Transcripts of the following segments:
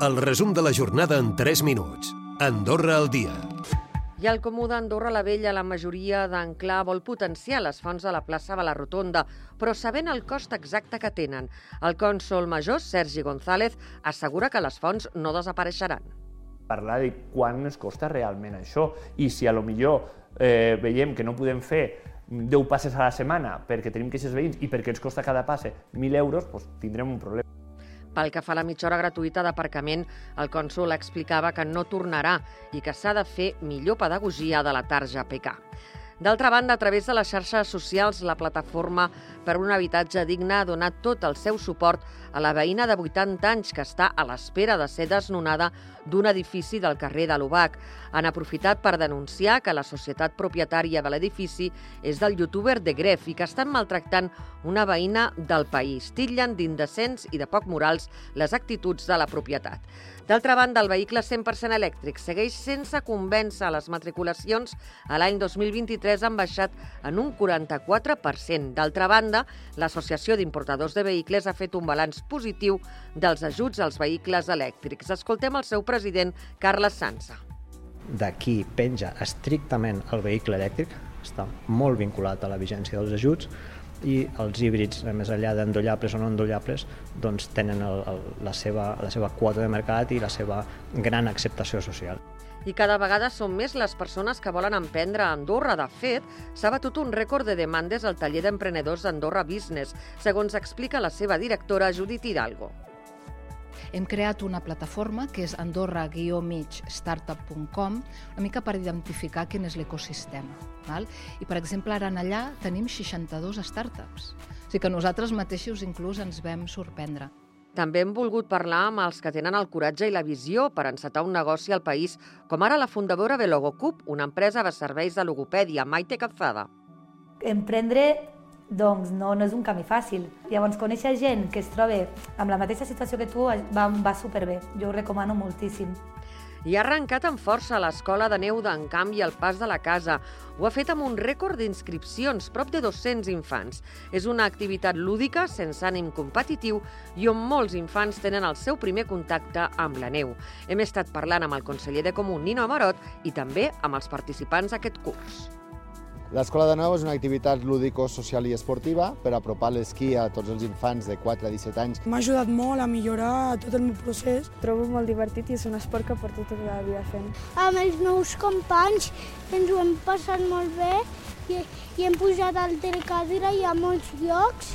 El resum de la jornada en 3 minuts. Andorra al dia. I el Comú d'Andorra la Vella, la majoria d'Enclar vol potenciar les fonts de la plaça de la Rotonda, però sabent el cost exacte que tenen. El cònsol major, Sergi González, assegura que les fonts no desapareixeran. Parlar de quan ens costa realment això i si a lo millor eh, veiem que no podem fer 10 passes a la setmana perquè tenim queixes veïns i perquè ens costa cada passe 1.000 euros, doncs tindrem un problema. Pel que fa a la mitja hora gratuïta d'aparcament, el cònsul explicava que no tornarà i que s'ha de fer millor pedagogia de la tarja PK. D'altra banda, a través de les xarxes socials, la plataforma per un habitatge digne ha donat tot el seu suport a la veïna de 80 anys que està a l'espera de ser desnonada d'un edifici del carrer de l'Ubac. Han aprofitat per denunciar que la societat propietària de l'edifici és del youtuber de Gref i que estan maltractant una veïna del país. Titllen d'indecents i de poc morals les actituds de la propietat. D'altra banda, el vehicle 100% elèctric segueix sense convèncer les matriculacions. A l'any 2023 han baixat en un 44%. D'altra banda, l'Associació d'Importadors de Vehicles ha fet un balanç positiu dels ajuts als vehicles elèctrics. Escoltem el seu president, Carles Sansa. D'aquí penja estrictament el vehicle elèctric, està molt vinculat a la vigència dels ajuts, i els híbrids, més enllà d'endollables o no endollables, doncs tenen el, el, la, seva, la seva quota de mercat i la seva gran acceptació social. I cada vegada són més les persones que volen emprendre a Andorra. De fet, s'ha batut un rècord de demandes al taller d'emprenedors d'Andorra Business, segons explica la seva directora Judit Hidalgo. Hem creat una plataforma que és andorra-startup.com, una mica per identificar quin és l'ecosistema. I, per exemple, ara en allà tenim 62 startups. O sigui que nosaltres mateixos inclús ens vam sorprendre. També hem volgut parlar amb els que tenen el coratge i la visió per encetar un negoci al país, com ara la fundadora de Logocup, una empresa de serveis de logopèdia, Maite Calzada. Emprendre doncs no, no és un camí fàcil. Llavors, conèixer gent que es troba amb la mateixa situació que tu va, va superbé. Jo ho recomano moltíssim. I ha arrencat amb força l'Escola de Neu d'en Canvi al Pas de la Casa. Ho ha fet amb un rècord d'inscripcions, prop de 200 infants. És una activitat lúdica, sense ànim competitiu, i on molts infants tenen el seu primer contacte amb la neu. Hem estat parlant amb el conseller de Comú, Nino Amarot, i també amb els participants d'aquest curs. L'Escola de Neu és una activitat lúdico-social i esportiva per apropar l'esquí a tots els infants de 4 a 17 anys. M'ha ajudat molt a millorar tot el meu procés. Trobo molt divertit i és un esport que porto tota la vida fent. Amb els meus companys ens ho hem passat molt bé i, i hem pujat al telecadira i a molts llocs.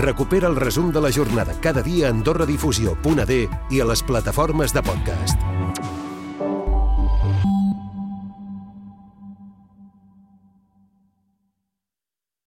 Recupera el resum de la jornada cada dia a AndorraDifusió.d i a les plataformes de podcast.